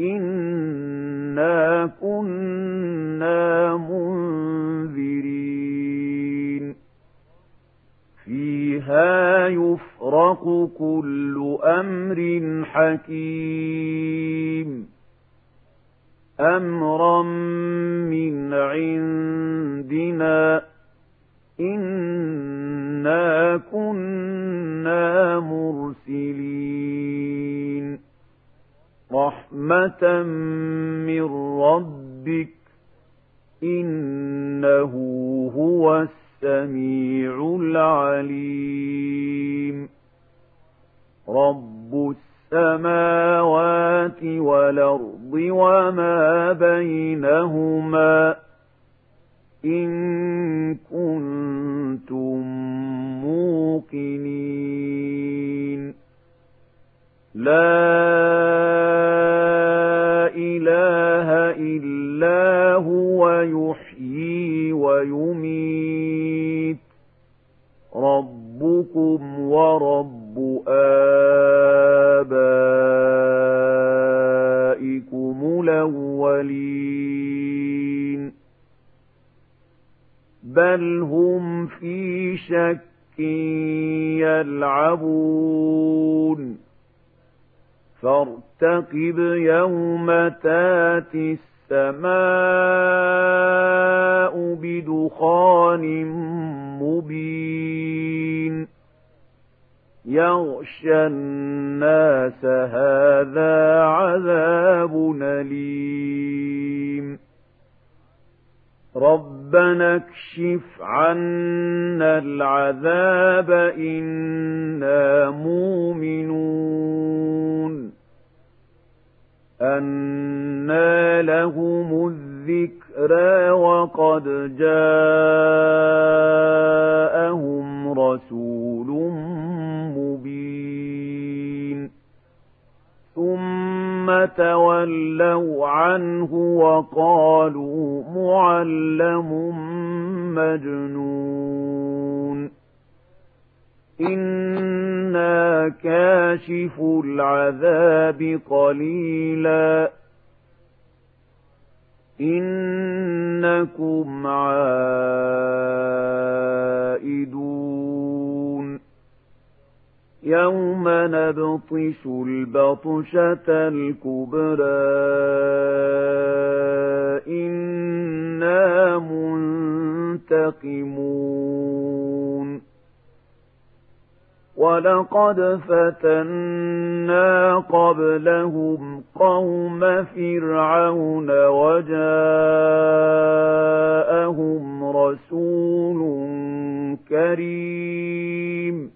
إنا كنا منذرين فيها يفرق كل أمر حكيم أمرا من عندنا إنا كنا مرسلين رحمة من ربك إنه هو السميع العليم رب السماوات والأرض وما بينهما إن كنتم موقنين لا في شك يلعبون. فارتقب يوم تاتي السماء بدخان مبين. يغشى الناس هذا عذاب أليم. ربنا اكشف عنا العذاب إنا مؤمنون أنى لهم الذكرى وقد جاءهم تولوا عنه وقالوا معلم مجنون. إنا كاشف العذاب قليلا. إنكم عائدون. يوم نبطش البطشة الكبرى إنا منتقمون. ولقد فتنا قبلهم قوم فرعون وجاءهم رسول كريم.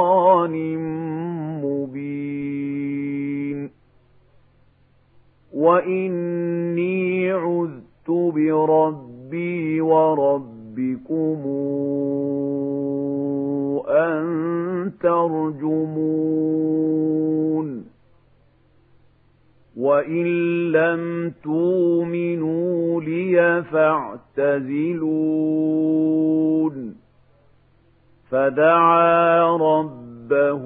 وإني عذت بربي وربكم أن ترجمون وإن لم تؤمنوا لي فاعتزلون فدعا ربه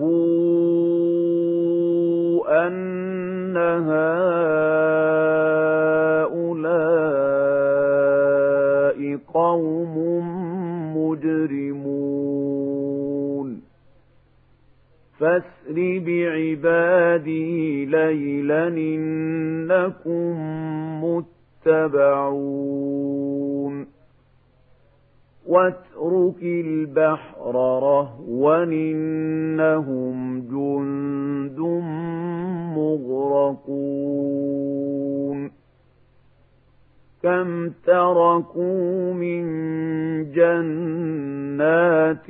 أن هؤلاء قوم مجرمون. فاسر بعبادي ليلا إنكم متبعون. واترك البحر رهوا إنهم جند مغرقون. كم تركوا من جنات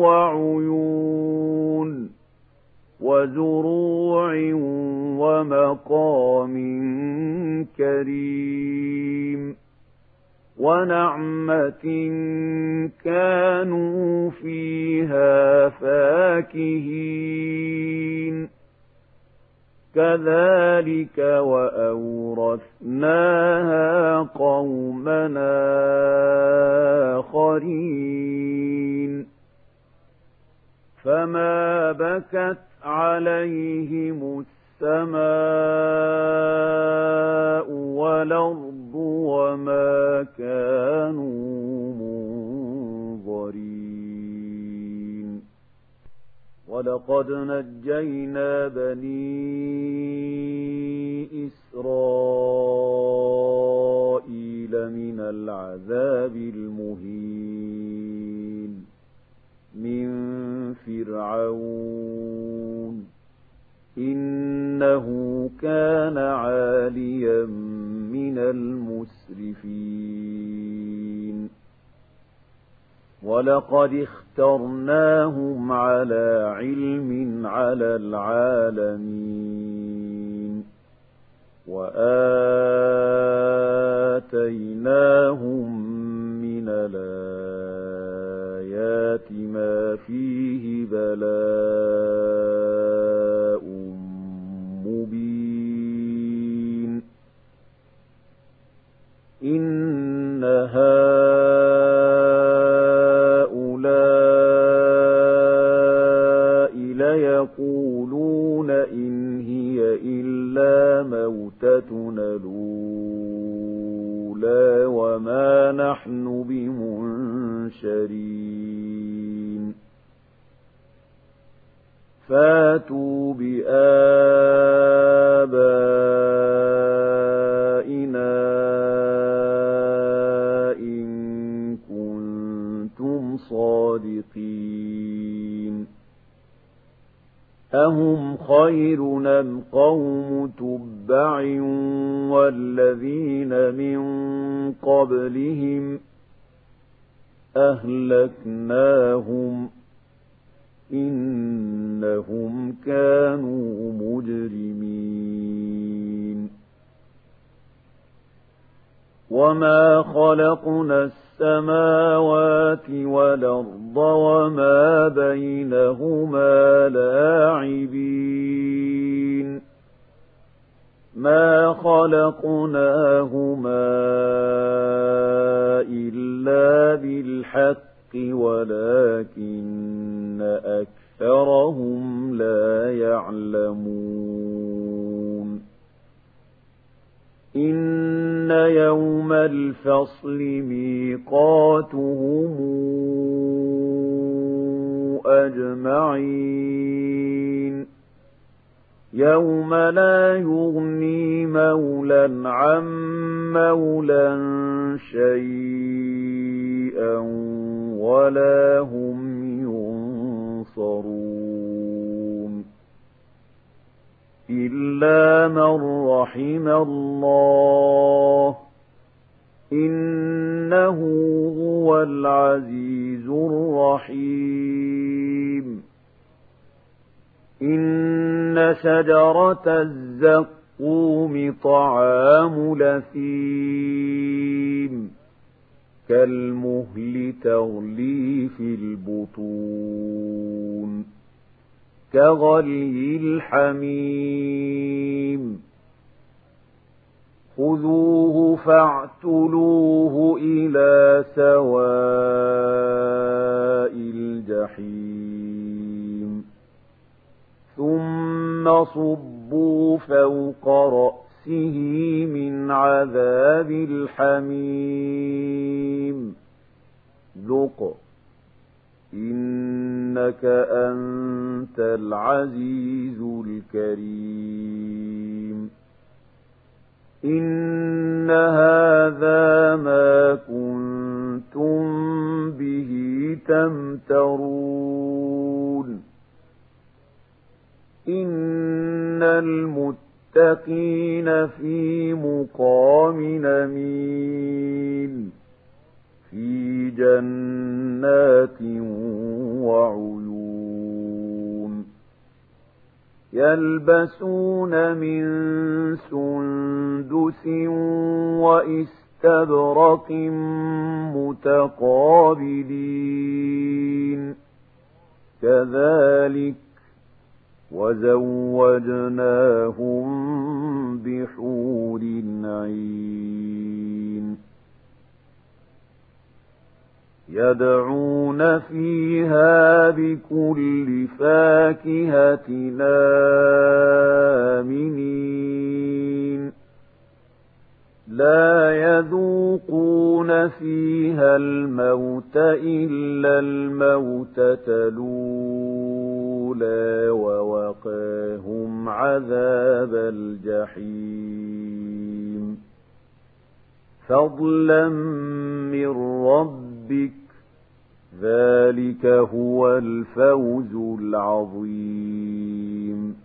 وعيون وزروع ومقام كريم. ونعمة كانوا فيها فاكهين. كذلك وأورثناها قومنا آخرين. فما بكت عليهم السماء والأرض كانوا منظرين. ولقد نجينا بني إسرائيل من العذاب المهين من فرعون. إنه كان عاليا من المسرفين. ولقد اخترناهم على علم على العالمين. وآتيناهم من الآيات ما فيه بلاء. فاتوا بآبائنا إن كنتم صادقين أهم خير أم قوم تبع والذين من قبلهم أهلكناهم إنهم كانوا مجرمين. وما خلقنا السماوات والأرض وما بينهما لاعبين. ما خلقناهما إلا بالحق ولكن أكثرهم لا يعلمون. إن يوم الفصل ميقاتهم أجمعين. يوم لا يغني مولا عن مولا شيئا ولا هم ينصرون إلا من رحم الله إنه هو العزيز الرحيم إن شجرة الزقوم طعام لثيم كالمهل تغلي في البطون كغلي الحميم خذوه فاعتلوه إلى سواء الجحيم ثم صبوا فوق رأسه من عذاب الحميم ذق إنك أنت العزيز الكريم. وعيون يلبسون من سندس وإستبرق متقابلين كذلك وزوجناهم بكل فاكهة آمنين لا يذوقون فيها الموت إلا الموتة الأولى ووقاهم عذاب الجحيم. فضلا من ربك ذلك هو الفوز العظيم.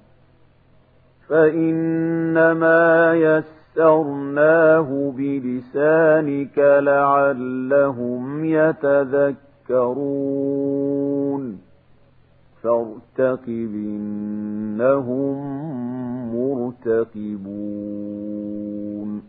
فإنما يسر يسرناه بلسانك لعلهم يتذكرون. فارتقب إنهم مرتقبون.